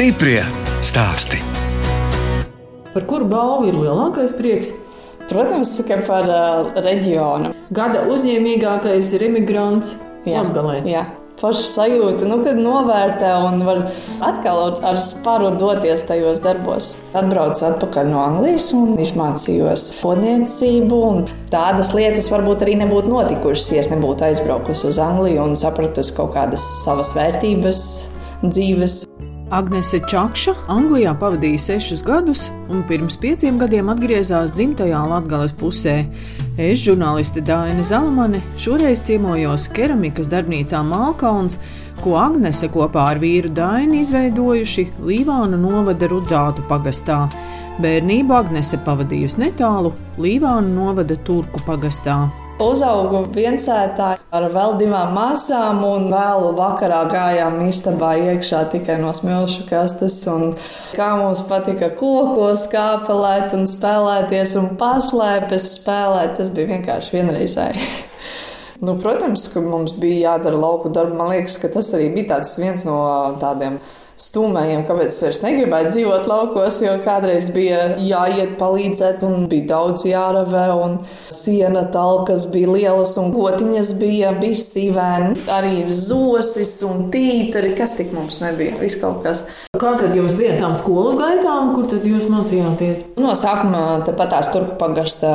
Stiprie stāsti. Par kuru balvu ir lielākais prieks? Protams, ka par uh, reģionu. Gada uzņēmīgākais ir imigrants Latvijā. Jā. Paša sajūta, nu, kad novērtē un var atkal ar spāru doties tajos darbos. Atbraucu atpakaļ no Anglijas un izmācījos podniecību. Tādas lietas varbūt arī nebūtu notikušas, ja es nebūtu aizbraukusi uz Angliju un sapratusi kaut kādas savas vērtības dzīves. Agnese Čakša Anglijā pavadīja sešus gadus un pirms pieciem gadiem atgriezās dzimtajā Latvijas pusē. Es, žurnāliste Dāna Zalamane, šoreiz ciemojos keramikas darbnīcā Malkalns, ko Agnese kopā ar vīru Dainu izveidojuši Līvānu novada Rudzātu pagastā. Bērnību Agnese pavadījusi netālu Līvānu novada Turku pagastā. Uzaugu viensētā ar vēl divām māsām, un vēlu vakarā gājām istabā iekšā tikai no smilšu kastes. Kā mums patika kokos kāpelēt un spēlēties un paslēpes spēlēt, tas bija vienkārši vienreizēji. Nu, protams, ka mums bija jādara lauku darbu. Man liekas, ka tas arī bija viens no tādiem stūmējiem, kāpēc es vairs negribēju dzīvot laukos, jo kādreiz bija jāiet palīdzēt, un bija daudz jāravē, un siena talkas bija lielas, un gotiņas bija bisīvēni, arī zosis un tītari, kas tik mums nebija, viss kaut kas. Kā tad jums bija tām skolas gaitām, kur tad jūs mācījāties? No sākuma tepat tās turku pagasta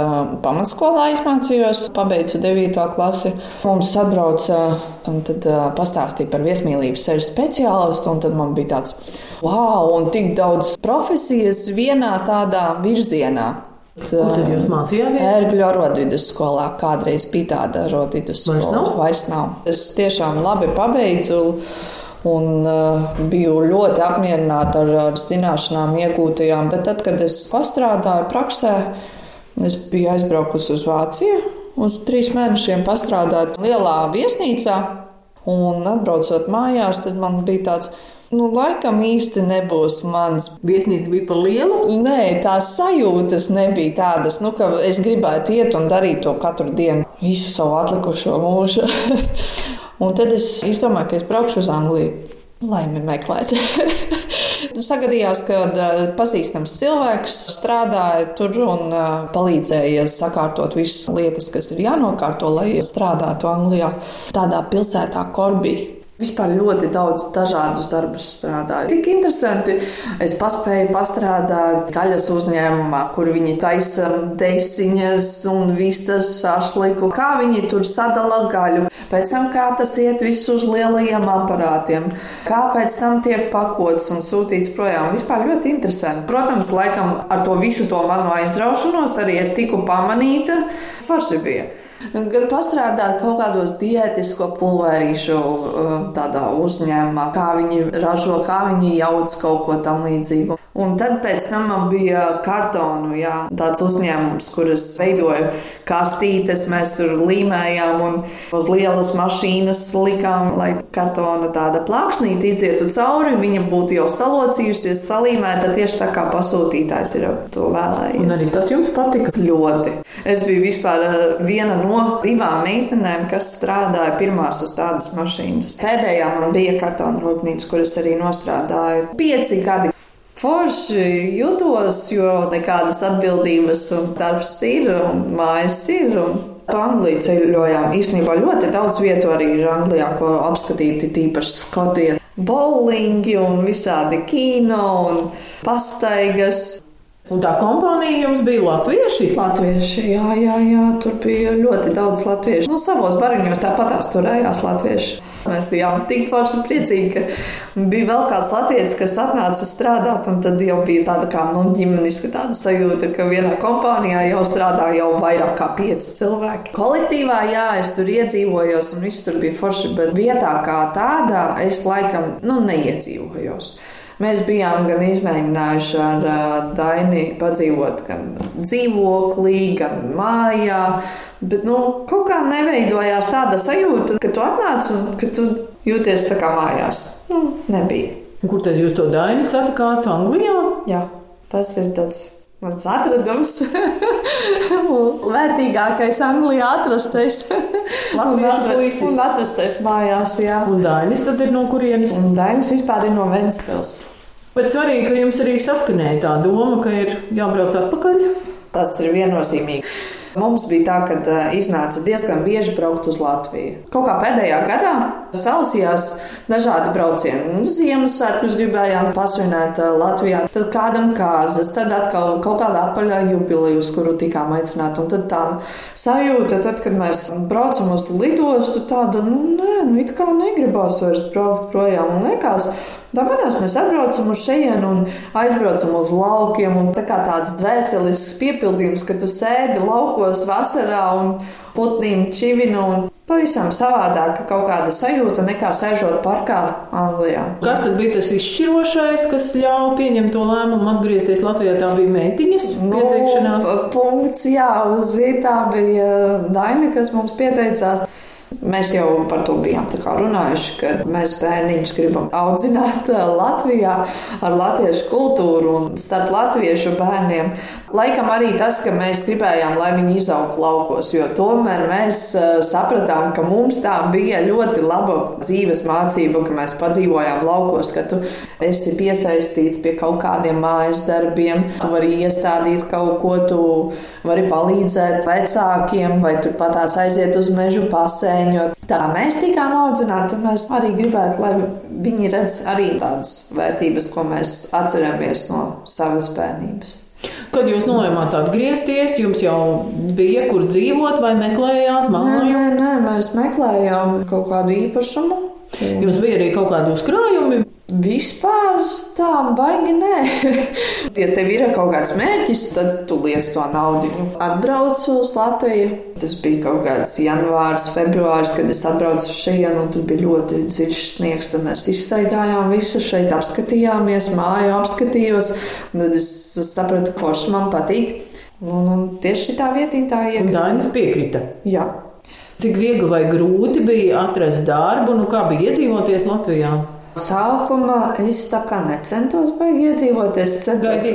pamatskolā izmācījos, pabeidzu 9. klasi. Mums atbrauca un tad pastāstīja par viesmīlības sežu speciālistu, un tad man bija tāds, wow, un tik daudz profesijas vienā tādā virzienā. Kur tad jūs mācījāties? Ērgļu arodvidusskolā. Kādreiz bija tāda arodvidusskola. Vairs nav? Vairs nav. Es tiešām labi pabeidzu un uh, biju ļoti apmierināta ar, ar zināšanām iegūtajām. Bet tad, kad es pastrādāju praksē, es biju aizbraukusi uz Vāciju. Uz trīs mēnešiem pastrādāt lielā viesnīcā, un atbraucot mājās, tad man bija tāds, nu, laikam īsti nebūs mans. Viesnīca bija par lielu. Nē, tās sajūtas nebija tādas, nu, ka es gribētu iet un darīt to katru dienu, visu savu atlikušo mūžu. un tad es izdomāju, ka es braukšu uz Angliju, lai me meklētu. Sagadījās, ka pazīstams cilvēks strādāja tur un palīdzēja sakārtot visas lietas, kas ir jānokārto, lai strādātu Anglijā. Tādā pilsētā Korbī. Vispār ļoti daudz dažādus darbus strādāju. Tik interesanti. Es paspēju pastrādāt gaļas uzņēmumā, kur viņi taisa desiņas un vistas šašliku, kā viņi tur sadala gaļu. Pēc tam, kā tas iet viss uz lielajiem aparātiem, kā pēc tam tiek pakots un sūtīts projām. Vispār ļoti interesanti. Protams, laikam ar to visu to manu aizraušanos arī es tiku pamanīta. Forši bija. Gan pastrādāt kaut kādos diētisko pulverīšu tādā uzņēmumā, kā viņi ražo, kā viņi jauc kaut ko tam līdzīgu. Un tad pēc tam man bija kartonu, jā, tāds uzņēmums, kuras veidoja kastītes, mēs tur līmējām un uz lielas mašīnas likām, lai kartona tāda plāksnīte izietu cauri, viņa būtu jau salocījusies, salīmēta tieši tā kā pasūtītājs ir to vēlējies. Un arī tas jums patika? Ļoti. Es biju vispār viena no divām meitenēm, kas strādāja pirmās uz tādas mašīnas. Pēdējā man bija kartona rūpnīca, kuras arī nostrādāju pieci gadi. Forši jutos, jo nekādas atbildības un darbs ir un mājas ir. Un Pa Angliju ceļojām īstenībā ļoti daudz vietu arī ir Anglijā, ko apskatīt, tīpaši Skotijā. Bowlingi un visādi kino un pastaigas. Un tā kompānija jums bija latvieši? Latvieši, jā, jā, jā, tur bija ļoti daudz latviešu. Nu, savos bariņos tāpatās turējās latvieši. Mēs bijām tik forši priecīgi, ka bija vēl kāds latviečs, kas atnāca strādāt, un tad jau bija tāda kā nu, ģimeniska tāda sajūta, ka vienā kompānijā jau strādā jau vairāk kā pieci cilvēki. Kolektīvā, jā, es tur iedzīvojos, un viss tur bija forši, bet vietā kā tādā es laikam nu, neiedzīvojos. Mēs bijām gan izmēģinājuši ar Daini padzīvot gan dzīvoklī, gan mājā, bet nu, kaut kā neveidojās tāda sajūta, ka tu atnāc un ka tu jūties tā kā mājās. Nu, nebija. Kur tad jūs to Daini satikāt? Anglijā? Jā, tas ir tāds mans atradums. Vērtīgākais Anglijā atrastais. Latviešu un atrastais mājās, jā. Un Dainis tad ir no kurienes? Un Dainis vispār ir no Ventspils. Bet svarīgi, ka jums arī saskanēja tā doma, ka ir jābrauc atpakaļ. Tas ir viennozīmīgi. Mums bija tā, ka uh, iznāca diezgan bieži braukt uz Latviju. Kaut kā pēdējā gadā salasījās dažādi braucieni. Nu, Ziemassvētkus gribējām pasvinēt uh, Latvijā, tad kādam kāzas, tad atkal kaut kāda apaļā jubileja, uz kuru tikām aicināti. Un tad tā sajūta, tad, kad mēs braucam uz lidostu, tāda, nu, nē, nu, it kā negribās vairs braukt projām. Un liekas, Tāpat mēs atbraucam uz šejienu un aizbraucam uz laukiem. Tā kā tāds dvēselisks piepildījums, ka tu sēdi laukos vasarā un putnīm čivinu. Un pavisam savādāka kaut kāda sajūta nekā sēžot parkā Anglijā. Kas tad bija tas izšķirošais, kas ļāva pieņemt to lēmumu atgriezties Latvijā? Tā bija meitiņas nu, pieteikšanās. Punkts, jā, uz zītā bija Daina, kas mums pieteicās. Mēs jau par to bijām runājuši, ka mēs bērniņus gribam audzināt uh, Latvijā ar latviešu kultūru un starp latviešu bērniem. Laikam arī tas, ka mēs gribējām, lai viņi izaugtu laukos, jo tomēr mēs uh, sapratām, ka mums tā bija ļoti laba dzīves mācība, ka mēs padzīvojām laukos, ka tu esi piesaistīts pie kaut kādiem mājas darbiem, tu vari iestādīt kaut ko, tu vari palīdzēt vecākiem vai turpatās aiziet uz mežu pasē ģimeņu. Tā mēs tikām audzināti, un mēs arī gribētu, lai viņi redz arī tādas vērtības, ko mēs atceramies no savas bērnības. Kad jūs nolēmāt atgriezties, jums jau bija kur dzīvot, vai meklējāt māju? Nē, nē, nē mēs meklējām kaut kādu īpašumu. Jums bija arī kaut kādi uzkrājumi, Vispār tā baigi nē. ja tev ir kaut kāds mērķis, tad tu liec to naudu. Atbraucu uz Latviju. Tas bija kaut kāds janvārs, februāris, kad es atbraucu šejienu, un tur bija ļoti dziļš sniegs. Tad mēs izstaigājām visu šeit, apskatījāmies, māju apskatījos. Tad es sapratu, forši man patīk. Un, un tieši tā vietā tā iekrita. Dainis piekrita. Jā. Cik viegli vai grūti bija atrast darbu, nu kā bija iedzīvoties Latvijā? Sākumā es tā kā necentos baigi iedzīvoties. Centos,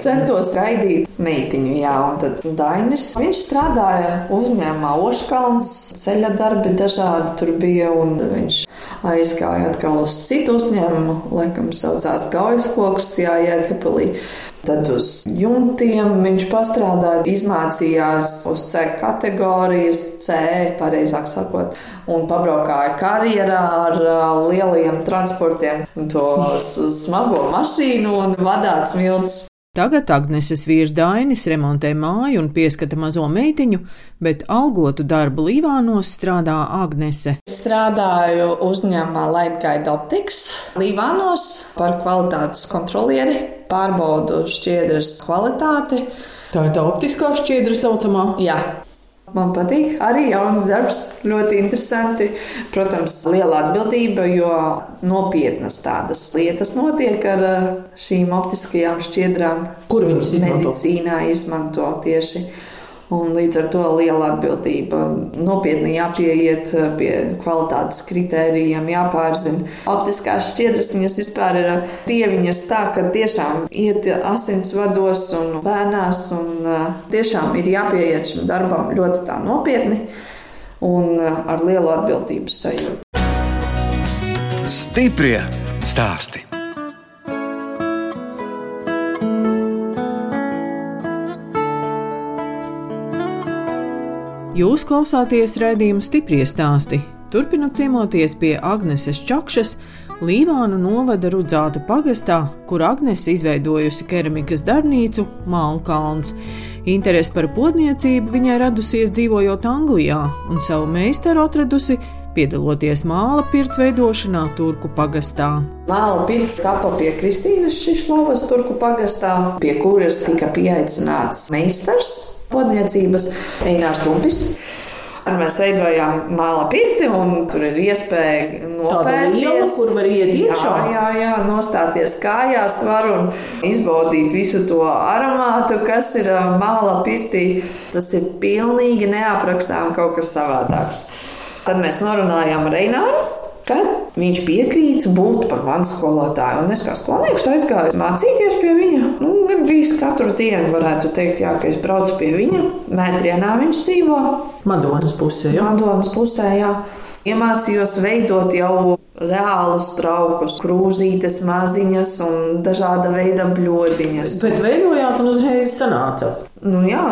centos gaidīt meitiņu, jā, un tad Dainis. Viņš strādāja uzņēmumā Oškalns, ceļa darbi dažādi tur bija, un viņš aizgāja atkal uz citu uzņēmumu, laikam saucās Gaujas koks, jā, Jēkabelī. Tad uz jumtiem viņš pastrādāja, izmācījās uz C kategorijas, C, pareizāk sakot, un pabraukāja karjerā ar lieliem transportiem, to smago mašīnu un vadāts milts. Tagad Agneses vīrs Dainis remontē māju un pieskata mazo meitiņu, bet algotu darbu Līvānos strādā Agnese. Strādāju uzņēmumā Lightguide Optics Līvānos par kvalitātes kontrolieri, pārbaudu šķiedras kvalitāti. Tā ir tā optiskā šķiedra saucamā? Jā. Man patīk arī jauns darbs, ļoti interesanti. Protams, liela atbildība, jo nopietnas tādas lietas notiek ar eh, šīm optiskajām šķiedrām, kur viņas izmanto? medicīnā izmanto tieši. Un līdz ar to liela atbildība. Nopietni jāpieiet pie kvalitātes kritērijiem, jāpārzina. Optiskās šķiedras viņas vispār ir dieviņas tā, ka tiešām iet asinsvados un bērnās. Un tiešām ir jāpieiet šim darbam ļoti tā nopietni un ar lielu atbildības sajūtu. Stiprie stāstī! Jūs klausāties raidījumu stipri stāstī. Turpinot ciemoties pie Agneses Čakšas, Līvānu novada Rudzāta pagastā, kur Agnese izveidojusi keramikas darbnīcu Mālkalns. Interesi par podniecību viņai radusies dzīvojot Anglijā, un savu meistaru atradusi piedaloties māla pirts veidošanā Turku pagastā. Māla pirts kapa pie Kristīnas Šišlovas Turku pagastā, pie kuras tika pieaicināts meistars podniecības Einārs Tumpis. Mēs veidojām māla pirti, un tur ir iespēja nopērties, kur var iet iekšā. Jā, jā, nostāties kājās var un izbaudīt visu to aromātu, kas ir māla pirtī. Tas ir pilnīgi neaprakstām kaut kas savādāks. Tad mēs norunājām ar Kad viņš piekrīt būt par manu skolotāju. Un es kā skolnieks aizgāju mācīties pie viņa. Nu, Gan drīz katru dienu varētu teikt, jā, ka es braucu pie viņa. Mētrienā viņš dzīvo. Madonas pusē, jā. Madonas pusē, jā. Iemācījos veidot jau reālus traukus, krūzītes maziņas un dažāda veida bļodiņas. Bet veidojāt un uzreiz sanāca. Nu, jā,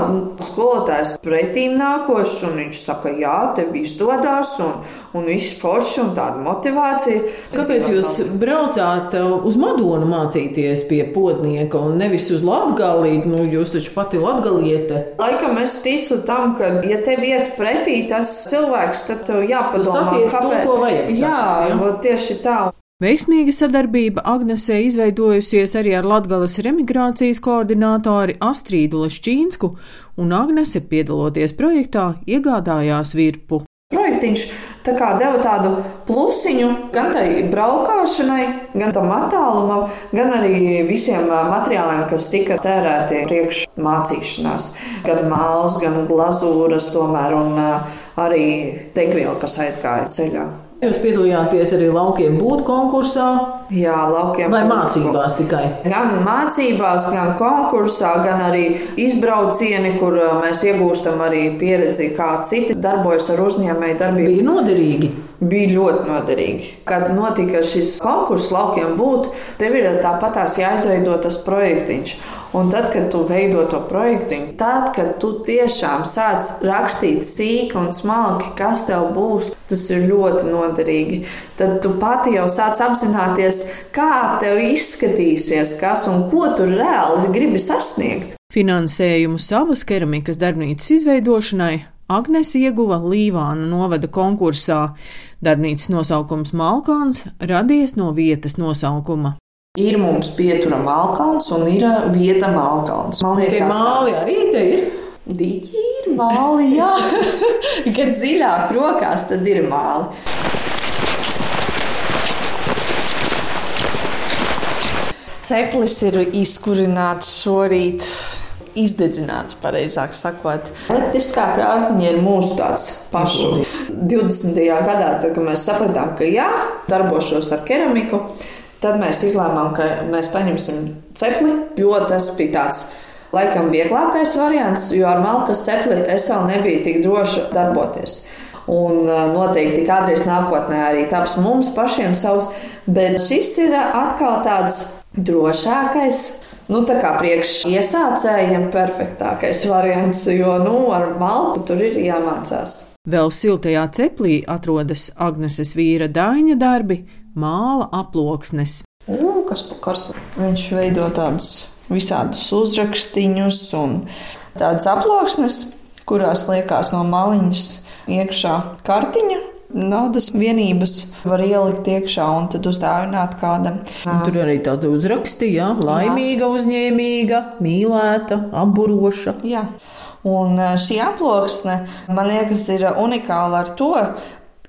skolotājs pretīm nākošs, un viņš saka, jā, tev izdodas, un, un viss forši un tāda motivācija. Kāpēc jūs braucāt uh, uz Madonu mācīties pie podnieka un nevis uz Latgalī? Nu, jūs taču pati latgaliete. Laikam es ticu tam, ka, ja tev iet pretī tas cilvēks, tad tev jāpadomā, satiec to, ko vajag Jā, satikt, ja? vot tieši tā. Veiksmīga sadarbība Agnesē izveidojusies arī ar Latgales remigrācijas koordinātori Astrīdu Lešķīnsku, un Agnese, piedaloties projektā, iegādājās virpu. Projektiņš tā kā deva tādu plusiņu gan tai braukšanai, gan tam attālumam, gan arī visiem materiāliem, kas tika tērēti priekš mācīšanās. Gan mākslas, gan glazūras, tomēr, un arī degviela, kas aizgāja ceļā. Jūs piedalījāties arī laukiem būt konkursā Jā, laukiem vai mācībās tikai? Gan mācībās, gan konkursā, gan arī izbraucieni, kur ā, mēs iegūstam arī pieredzi, kā citi darbojas ar uzņēmēju darbību. Bija noderīgi. Bija ļoti noderīgi. Kad notika šis konkurss laukiem būt, tev ir tāpatās jāizveido tas projektiņš. Un tad, kad tu veido to projektiņu, tad, kad tu tiešām sāc rakstīt sīki un smalki, kas tev būs, tas ir ļoti noderīgi. Tad tu pati jau sāc apzināties, kā tev izskatīsies, kas un ko tu reāli gribi sasniegt. Finansējumu savas keramikas darbnīcas izveidošanai Agnese ieguva Līvāna novada konkursā. Darbnīcas nosaukums Malkāns radies no vietas nosaukuma. Ir mums pietura malkāns un ir vieta malkāns. Man Tie māli arī te ir. Dīķi ir māli, jā. Kad dziļāk rokās, tad ir māli. Ceplis ir izkurināts šorīt. Izdedzināts, pareizāk sakot. Elektriskā krāsniņa ir mūsu tāds pašu. 20. gadā, tad, kad mēs sapratām, ka jā, darbošos ar keramiku, tad mēs izlēmām, ka mēs paņemsim cepli, jo tas bija tāds laikam vieglākais variants, jo ar malkas cepli es vēl nebiju tik droši darboties. Un ā, noteikti kādreiz nākotnē arī taps mums pašiem savs, bet šis ir atkal tāds drošākais. Nu, tā kā priekš iesācējiem perfektākais variants, jo nu, ar malku tur ir jāmācās. Vēl siltajā ceplī atrodas Agneses vīra Daiņa darbi, māla aploksnes. U, kas par karstu? Viņš veido tādus visādus uzrakstīņus un tādas aploksnes, kurās liekās no maliņas iekšā kartiņa. Naudas vienības var ielikt iekšā un tad uzdāvināt kādam. Tur arī tāda uzrakstīja, laimīga, uzņēmīga, mīlēta, apburoša. Jā. Un ā, šī aploksne man liekas ir unikāla ar to,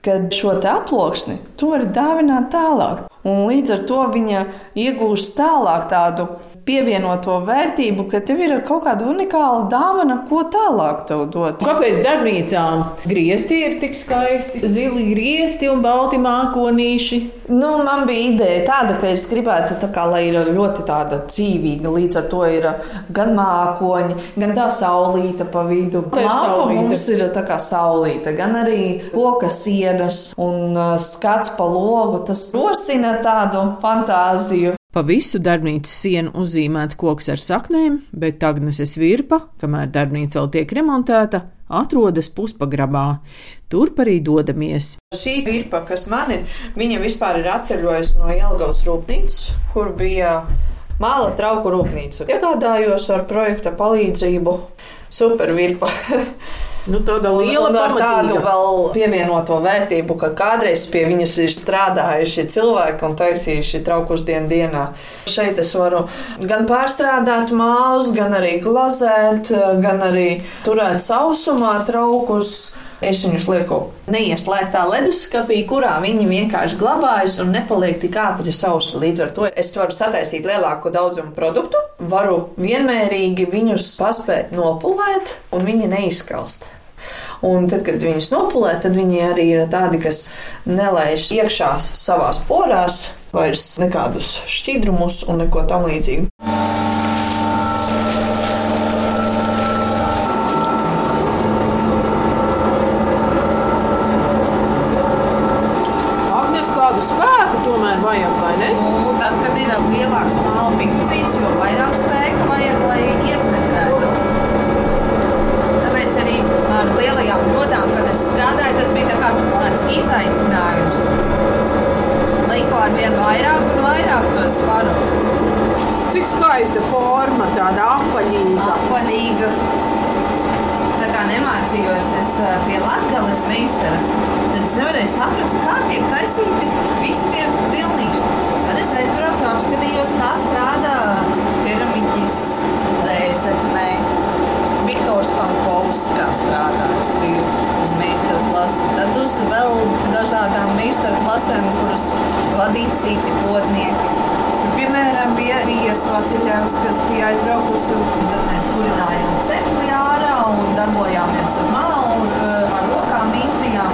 ka šo aploksni tu vari dāvināt tālāk. Un līdz ar to viņa iegūst tālāk tādu pievienoto vērtību, ka tev ir kaut kāda unikāla dāvana, ko tālāk tev dot. Kāpēc darbnīcā griezti ir tik skaisti? Zili griezti un balti mākonīši. Nu, man bija ideja tāda, ka es gribētu, tā kā, lai ir ļoti tāda dzīvīga. Līdz ar to ir gan mākoņi, gan tā saulīta pa vidu. Saulīte. mums ir tā kā saulīta, gan arī koka sienas un uh, skats pa logu. Tas rosina tādu fantāziju. Pa visu darbnīcas sienu uzzīmēts koks ar saknēm, bet Agneses virpa, kamēr darbnīca vēl tiek remontēta, atrodas puspagrabā. Turp arī dodamies. Šī virpa, kas man ir, viņa vispār ir atceļojusi no Jelgavas rūpnīcas, kur bija māla trauku rūpnīca. Iegādājos ar projekta palīdzību super virpa. Nu, tāda Un, liela un ar tādu vēl pievienoto vērtību, ka kādreiz pie viņas ir strādājuši cilvēki un taisījuši traukus dienu dienā. Šeit es varu gan pārstrādāt mākslu, gan arī glazēt, gan arī turēt sausumā traukus. Es viņus lieku neieslēgtā leduskapī, kurā viņi vienkārši glabājas un nepaliek tik ātri sausi. Līdz ar to es varu sataisīt lielāku daudzumu produktu, varu vienmērīgi viņus paspēt nopulēt, un viņi neizkalst. Un tad, kad viņus nopulē, tad viņi arī ir tādi, kas nelaiž iekšā savā porās vairs nekādus šķidrumus un neko tam līdzīgu. Agnes kādu spēku tomēr vajag, vai ne? Nu, tad, kad ir lielāks māla pikucīts, jo vairāk spēka vajag, lai iecementētu. Tāpēc arī ar lielajām brodām, kad es strādāju, tas bija tā kā tāds izaicinājums. Liku ar vien vairāk un vairāk to svaru. Cik skaista forma, tāda apaļīga. Apaļīga. Tā kā nemācījos es eh, pie Latgales meistara, tad es nevarēju saprast, kā tiek taisīti visi tie pilnīši. Tad es aizbraucu, apskatījos, kā strādā keramiķis, Lēsepnē. Viktors Pankovs, kā strādā. Es biju uz meistara klasi. Tad uz vēl dažādām meistara klasēm, kuras vadīja citi potnieki. Piemēram, bija Rijas Vasiljevs, kas bija aizbraukusi, un tad mēs kurinājām cepli ārā un darbojāmies ar malu, eh, ar rokām mīcījām.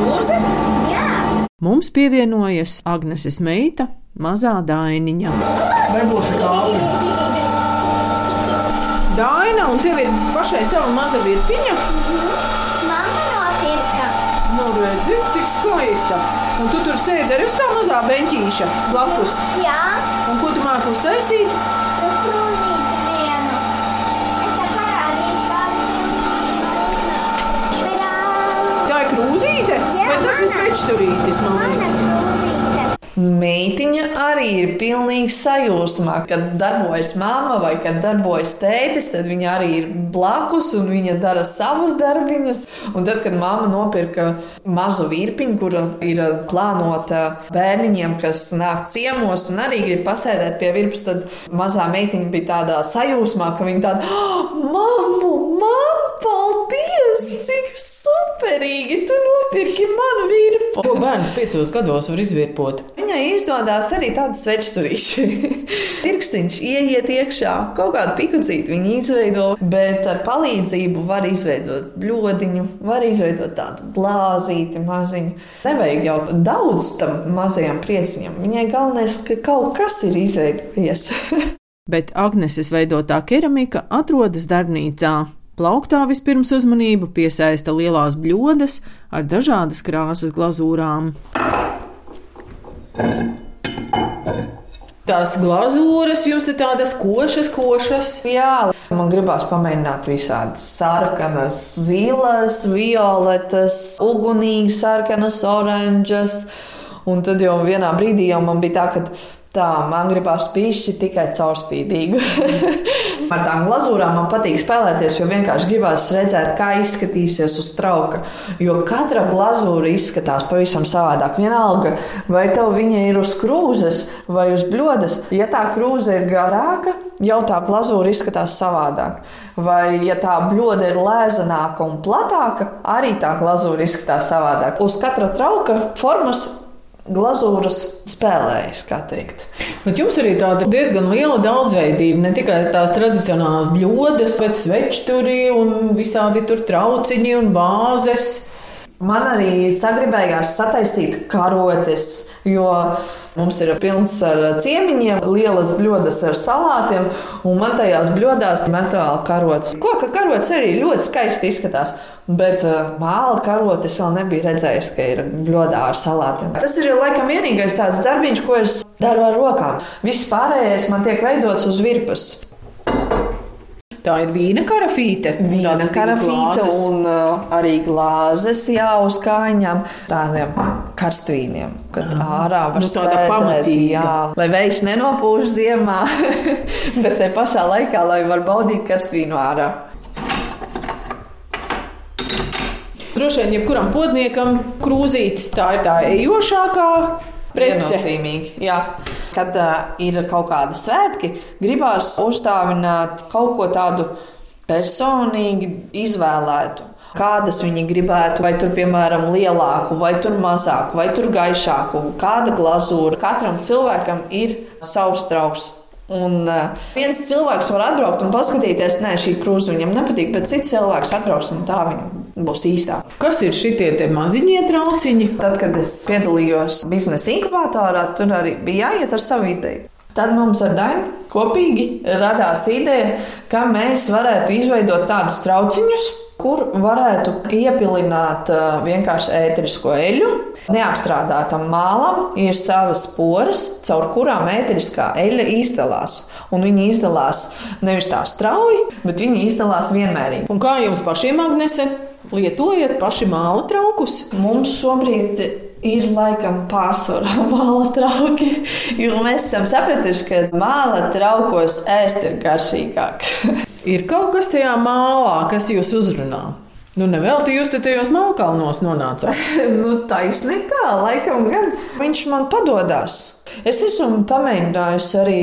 Krūze? Mums pievienojas Agneses meita, mazā dainiņa. Nebūs kāpi. Daina, un tev ir pašai sava maza virpiņa. Mamma nopirka. Nu, redzi, cik skaista. Un tu tur sēdi arī uz tā mazā beņķīša blakus. Jā, Un ko tu māki uztaisīt? Tā ir krūzīte, Jā, vai tas ir mana. svečturītis, man Mana liekas. krūzīte. Meitiņa arī ir pilnīgi sajūsmā, kad darbojas mamma vai kad darbojas tētis, tad viņa arī ir blakus un viņa dara savus darbiņus. Un tad, kad mamma nopirka mazu virpiņu, kura ir plānota bērniņiem, kas nāk ciemos un arī grib pasēdēt pie virpas, tad mazā meitiņa bija tādā sajūsmā, ka viņa tāda oh, - mammu, paldies! Cik superīgi! Tu nopirki manu virpu! Ko bērns piecos gados var izvirpot? Viņai izdodas arī tāds svečturīši. Pirkstiņš ieiet iekšā, kaut kādu pikucīti viņa izveido, bet ar palīdzību var izveidot bludiņu, var izveidot tādu glāzīti maziņu. Nevajag jau daudz tam mazajam prieciņam. Viņai galvenais, ka kaut kas ir izveidojies. Bet Agneses veidotā keramika atrodas darbnīcā. Plauktā vispirms uzmanību piesaista lielās bļodas ar dažādas krāsas glazūrām. Tās glazūras jums ir tādas košas, košas. Jā, man gribās pamēģināt visādas sarkanas, zilas, violetas, ugunīgas, sarkanas, oranžas. Un tad jau vienā brīdī jau man bija tā, ka tā, man gribās pīšķi tikai caurspīdīgu. Ar tām glazūrām man patīk spēlēties, jo vienkārši gribās redzēt, kā izskatīsies uz trauka. Jo katra glazūra izskatās pavisam savādāk. Vienalga, vai tev viņa ir uz krūzes vai uz bļodas. Ja tā krūze ir garāka, jau tā glazūra izskatās savādāk. Vai, ja tā bļoda ir lēzāka un platāka, arī tā glazūra izskatās savādāk. Uz katra trauka formas glazūras spēlējas, kā teikt. Bet jums arī tāda diezgan liela daudzveidība. Ne tikai tās tradicionālās bļodas, bet svečturi un visādi tur trauciņi un vāzes. Man arī sagribējās sataisīt karotes, jo mums ir pilns ar ciemiņiem, lielas bļodas ar salātiem, un man tajās bļodās metāla karotes. Koka karotes arī ļoti skaisti izskatās. Bet uh, māla karotes vēl nebija redzējis, ka ir bļodā ar salātiem. Tas ir laikam vienīgais tāds darbiņš, ko es daru ar rokām. Viss pārējais man tiek veidots uz virpas. Tā ir vīna karafīte. Vīna karafīte un uh, arī glāzes jā, uz kājām, tādiem karstvīniem, kad ārā var Nu, tāda sēdēt, pamatīga. jā, lai vējš nenopūš ziemā, bet te pašā laikā, lai var baudīt karstvīnu ārā. Droši vien, jebkuram podniekam krūzītis tā ir tā ejošākā prece. Viennozīmīgi, jā. Kad uh, ir kaut kādi svētki, gribās uzstāvināt kaut ko tādu personīgi izvēlētu. Kādas viņi gribētu, vai tur, piemēram, lielāku, vai tur mazāku, vai tur gaišāku, kāda glazūra. Katram cilvēkam ir savs trauks. Un uh, viens cilvēks var atbraukt un paskatīties, nē, šī krūze viņam nepatīk, bet cits cilvēks atbrauks un tā viņam būs īstā. Kas ir te maziņie trauciņi? Tad, kad es piedalījos biznesa inkubatorā, tur arī bija jāiet ar savu ideju. Tad mums ar Dainu kopīgi radās ideja, ka mēs varētu izveidot tādus trauciņus, kur varētu iepilināt ā, vienkārši ēterisko eļļu. Neapstrādātam mālam ir savas poras, caur kurām ēteriskā eļļa izdalās. Un viņi izdalās nevis tā strauji, bet viņi izdalās vienmērīgi. Un kā jums pašiem, Agnese, lietojat paši māla traukus? Mums šobrīd ir laikam pārsvarā māla trauki, jo mēs esam sapratuši, ka māla traukos ēst ir garšīgāk. Ir kaut kas tajā mālā, kas jūs uzrunā. Nu, nevelti jūs te tajos mākalnos nonācāt. nu, taisnība tā, laikam gan. Viņš man padodas. Es esmu pamēģinājusi arī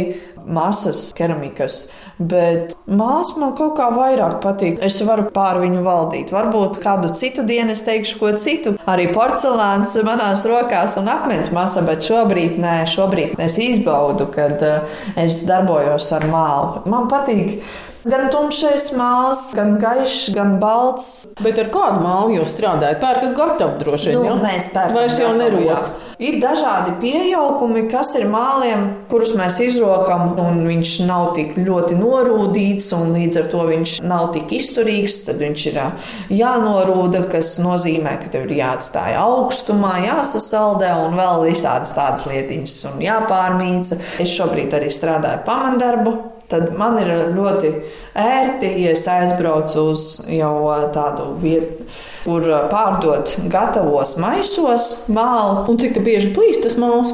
masas keramikas, bet māsa man kaut kā vairāk patīk. Es varu pār viņu valdīt. Varbūt kādu citu dienu es teikšu, ko citu. Arī porcelāns manās rokās un akmens masa, bet šobrīd nē, šobrīd es izbaudu, kad uh, es darbojos ar mālu. Man patīk. Gan tumšais mākslinieks, gan gaišs, gan balts. Bet ar kādu mālu jūs strādājat? Pērkat gatavu droši vien. Nu, ja? mēs pērkam Vairs jau nerok. Ir dažādi piejaukumi, kas ir māliem, kurus mēs izrokam, un viņš nav tik ļoti norūdīts, un līdz ar to viņš nav tik izturīgs. Tad viņš ir jānorūda, kas nozīmē, ka tev ir jāatstāj augstumā, jāsasaldē un vēl visādas tādas lietiņas, un jāpārmīca. Es šobrīd arī strādāju pamandarbu. Tad man ir ļoti ērti, ja es aizbraucu uz jau tādu vietu, kur pārdot gatavos maisos mālu. Un cik bieži plīst tas māls?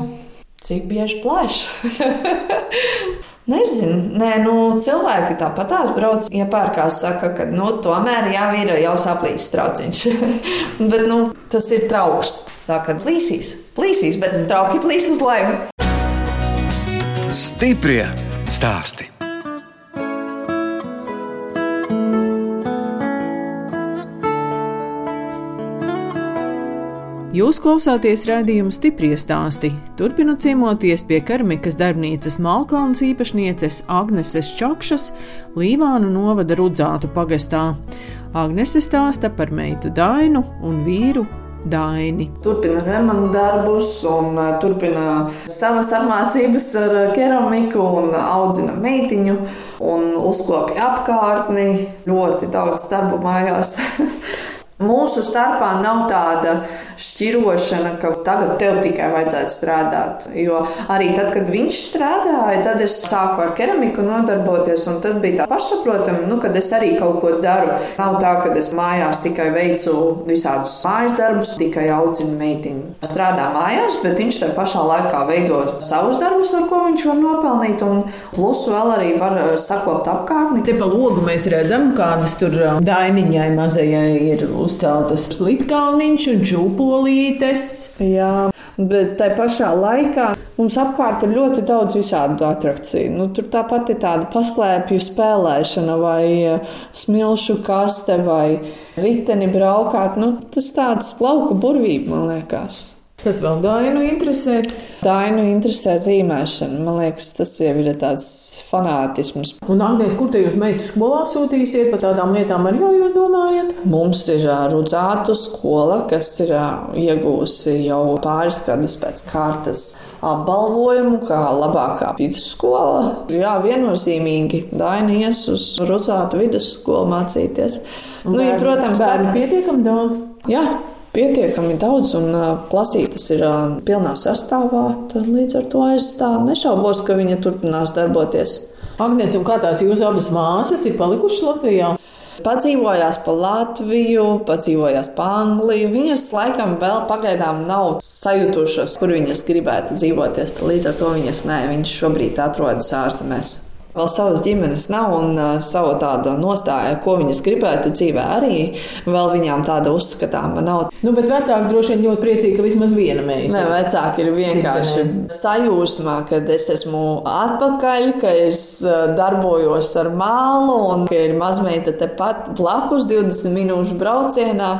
Cik bieži plēš? Nezinu, Nē, nu, cilvēki tāpat tās brauc, iepērkās, saka, ka nu, tomēr jau ir jau saplīsis trauciņš. bet nu, tas ir trauks. Tā kā plīsīs, plīsīs, bet trauki plīs uz laivu. Stiprie stāsti. Jūs klausāties raidījuma stipri stāstī. Turpinot ciemoties pie keramikas darbnīcas Malkalnas īpašnieces Agneses Čakšas Līvānu novada Rudzātu pagastā. Agnese stāsta par meitu Dainu un vīru Daini. Turpina remonta darbus, un uh, turpina savas apmācības ar uh, keramiku, un audzina meitiņu, un uzkopja apkārtni. Ļoti daudz darbu mājās. Mūsu starpā nav tāda šķirošana, ka tagad tev tikai vajadzētu strādāt. Jo arī tad, kad viņš strādāja, tad es sāku ar keramiku nodarboties, un tad bija tā pašsaprotama, nu, ka es arī kaut ko daru. Nav tā, ka es mājās tikai veicu visādus mājas darbus, tikai audzinu meitiņu. Strādā mājās, bet viņš tajā pašā laikā veido savus darbus, ar ko viņš var nopelnīt, un plus vēl arī var eh, sakopt apkārtni. Te pa logu mēs redzam, kādas tur ā, dainiņai mazajai ir uzceltas slitkalniņš un čūpolītes. Jā, bet tajā pašā laikā mums apkārt ir ļoti daudz visādu attrakciju. Nu, tur tāpat ir tāda paslēpju spēlēšana, vai eh, smilšu kaste, vai riteni braukāt. Nu, tas tāds lauku burvība, man liekas. Kas vēl Dainu interesē? Dainu interesē zīmēšana. Man liekas, tas jau ir tāds fanātisms. Un Agnēs, kur te jūs meitu skolā sūtīsiet par tādām lietām, arī jūs domājat? Mums ir Rudzātu skola, kas ir iegūsi jau pāris gadus pēc kārtas apbalvojumu, kā labākā vidusskola. Jā, viennozīmīgi Daina ies uz Rudzātu vidusskolu mācīties. Nu, ja, protams, bērnu bērni- pietiekami daudz. Jā, pietiekami daudz, un klasītes ir pilnā sastāvā. Līdz ar to es nešaubos, ka viņa turpinās darboties. Agnēs, kā tās jūsu abas māsas ir palikušas Latvijā? Padzīvojās pa Latviju, padzīvojās pa Angliju. Viņas laikam vēl pagaidām nav sajutušas, kur viņas gribētu dzīvoties. Līdz ar to viņas nē, viņas šobrīd atrodas ārzemēs. Vēl savas ģimenes nav un uh, savu tādu nostāju, ko viņas gribētu dzīvē, arī vēl viņām tāda uzskatāma nav. Nu, bet vecāki droši vien ļoti priecīgi, ka vismaz viena meita. Nē, vecāki ir vienkārši sajūsmā, ka es esmu atpakaļ, ka es uh, darbojos ar mālu un ka ir mazmeita tepat blakus 20 minūšu braucienā.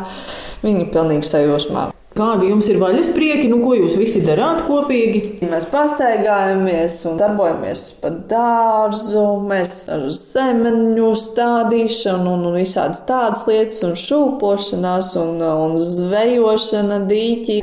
Viņi ir pilnīgi sajūsmā. Kādi jums ir vaļas prieki, nu, ko jūs visi darāt kopīgi? Mēs pastaigājamies un darbojamies pa dārzu, mēs ar zemeņu stādīšanu un, un visādas tādas lietas, un šūpošanās, un, un zvejošana dīķi.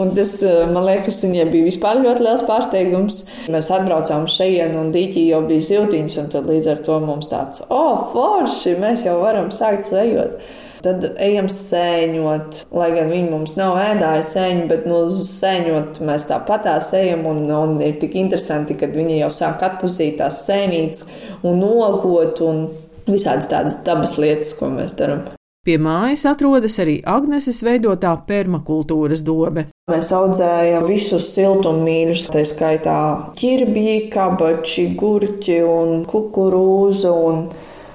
Un tas, man liekas, viņiem bija vispār ļoti liels pārsteigums. Mēs atbraucām šeit, un dīķi jau bija ziltiņš, un tad līdz ar to mums tāds, o, oh, forši, mēs jau varam sākt zvejot. Tad ejam sēņot, lai gan viņi mums nav ēdāji sēņi, bet nu, sēņot mēs tāpatās ejam. Un, un ir tik interesanti, kad viņi jau sāk atpazīt tās sēnītes un nogot un visādas tādas dabas lietas, ko mēs darām. Pie mājas atrodas arī Agneses veidotā permakultūras dobe. Mēs audzējam visus siltummīļus, tā skaitā ķirbji, kabači, gurķi un kukurūzu. Un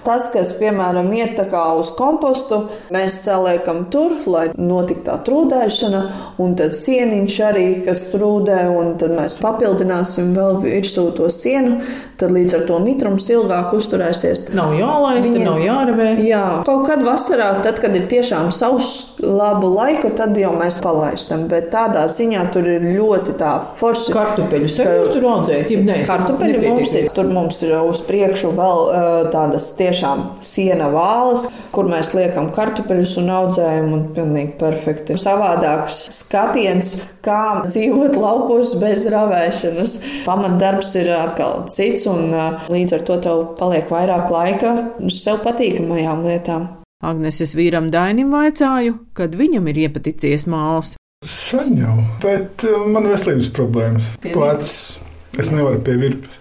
Tas, kas, piemēram, iet uz kompostu, mēs saliekam tur, lai notiktu tā trūdēšana, un tad sieniņš arī, kas trūdē, un tad mēs papildināsim vēl virsū to sienu. Tad līdz ar to mitrums ilgāk uzturēsies. Nav jālaist, Viņiem, nav jārevē. Jā, kaut kad vasarā, tad, kad ir tiešām savs labu laiku, tad jau mēs palaistam. Bet tādā ziņā tur ir ļoti tā forši. Kartupeļus ka, tur audzējat, ja nē, kartupeļi mums ir. Tur mums ir uz priekšu vēl tādas tiešām tiešām siena vālas, kur mēs liekam kartupeļus un audzējam, un pilnīgi perfekti. Savādāks skatiens, kā dzīvot laukos bez ravēšanas. Pamatdarbs ir atkal cits, un līdz ar to tev paliek vairāk laika uz sev patīkamajām lietām. Agneses vīram Dainim vaicāju, kad viņam ir iepaticies māls. Sen jau, bet man ir veselības problēmas. Plecs, es nevaru pie virpas.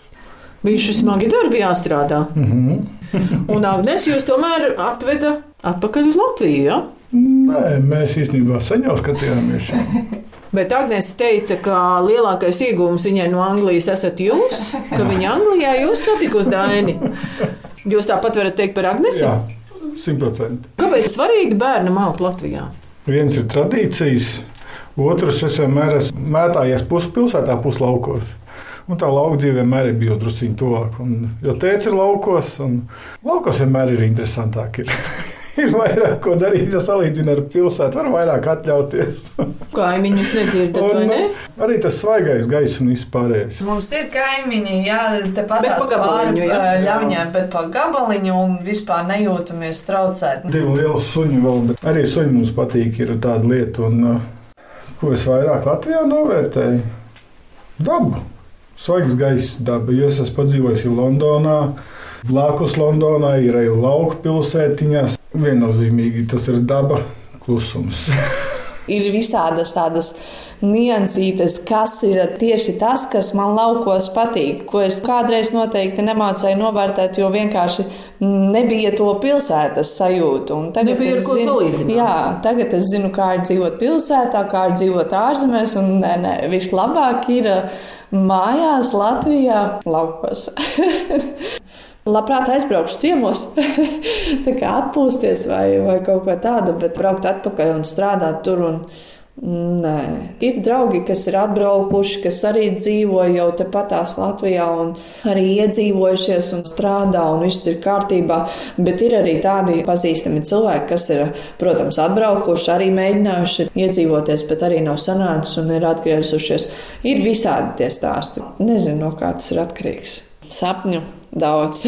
Bija smagi darbi jāstrādā. Mm -hmm. Un Agnēs jūs tomēr atveda atpakaļ uz Latviju. Ja? Nē, mēs īstenībā sen jau skatījāmies. Bet Agnēs teica, ka lielākais iegūms viņai no Anglijas esat jūs, ka viņa Anglijā jūs satikusi Daini. Jūs tāpat varat teikt par Agnēsu? Jā, simtprocentīgi. Kāpēc svarīgi bērnam augt Latvijā? Viens ir tradīcijas, otrs es vienmēr esmu mētājies puspilsētā, puslaukos. Un tā lauka dzīve vienmēr ir bijusi drusku tuvāk. Un, jo tēvs ir laukos, un laukos vienmēr ir interesantāk. Ir. ir vairāk ko darīt, ja salīdzina ar pilsētu, var vairāk atļauties. Kaimiņus nedzirdat, un, vai ne? Arī tas svaigais gaiss un vispārējais. Mums ir kaimiņi, jā, tepat pāri ļauniem, bet pa gabaliņu un vispār nejūtamies traucēt. Divi lieli suņi vēl, bet arī suņi mums patīk, ir tāda lieta, un ko es vairāk Latvijā novērtēju? Dabu svaigs gaiss daba. Es esmu padzīvojis Londonā, blakus Londonai ir arī lauka pilsētiņās. Viennozīmīgi tas ir daba klusums. ir visādas tādas niansītes, kas ir tieši tas, kas man laukos patīk, ko es kādreiz noteikti nemācēju novērtēt, jo vienkārši nebija to pilsētas sajūtu. Un tagad nebija es zinu, jā, tagad es zinu, kā ir dzīvot pilsētā, kā ir dzīvot ārzemēs, un nē, nē, vislabāk ir mājās Latvijā laukos. Labprāt aizbraukšu ciemos, tā kā atpūsties vai, vai kaut ko tādu, bet braukt atpakaļ un strādāt tur. Un, Nē, ir draugi, kas ir atbraukuši, kas arī dzīvo jau tepatās Latvijā, un arī iedzīvojušies un strādā, un viss ir kārtībā. Bet ir arī tādi pazīstami cilvēki, kas ir, protams, atbraukuši, arī mēģinājuši iedzīvoties, bet arī nav sanācis un ir atgriezušies. Ir visādi tie stāsti. Nezinu, no kā tas ir atkarīgs. Sapņu daudz.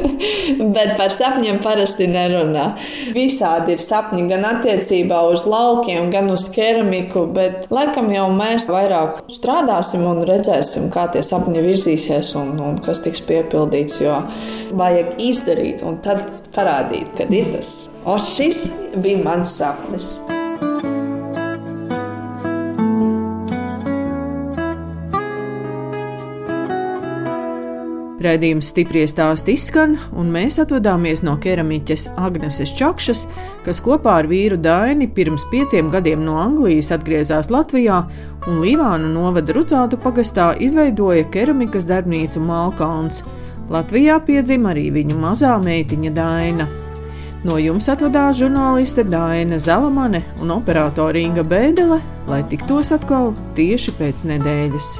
Bet par sapņiem parasti nerunā. Visādi ir sapņi gan attiecībā uz laukiem, gan uz keramiku, bet laikam jau mēs vairāk strādāsim un redzēsim, kā tie sapņi virzīsies un, un kas tiks piepildīts. Jo vajag izdarīt un tad parādīt, kad ir tas. O, šis bija mans sapnis. Raidījums stipri stāsti izskan, un mēs atvadāmies no keramiķes Agneses Čakšas, kas kopā ar vīru Daini pirms pieciem gadiem no Anglijas atgriezās Latvijā un Līvānu novada Rudzātu pagastā izveidoja keramikas darbnīcu Malkāns. Latvijā piedzima arī viņu mazā meitiņa Daina. No jums atvadās žurnāliste Dāna Zalamane un operātore Inga Bēdelē, lai tiktos atkal tieši pēc nedēļas.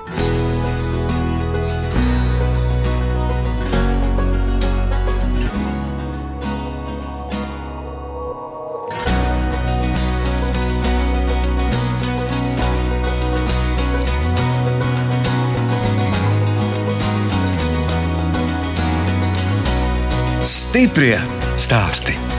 Stiprie stāsti.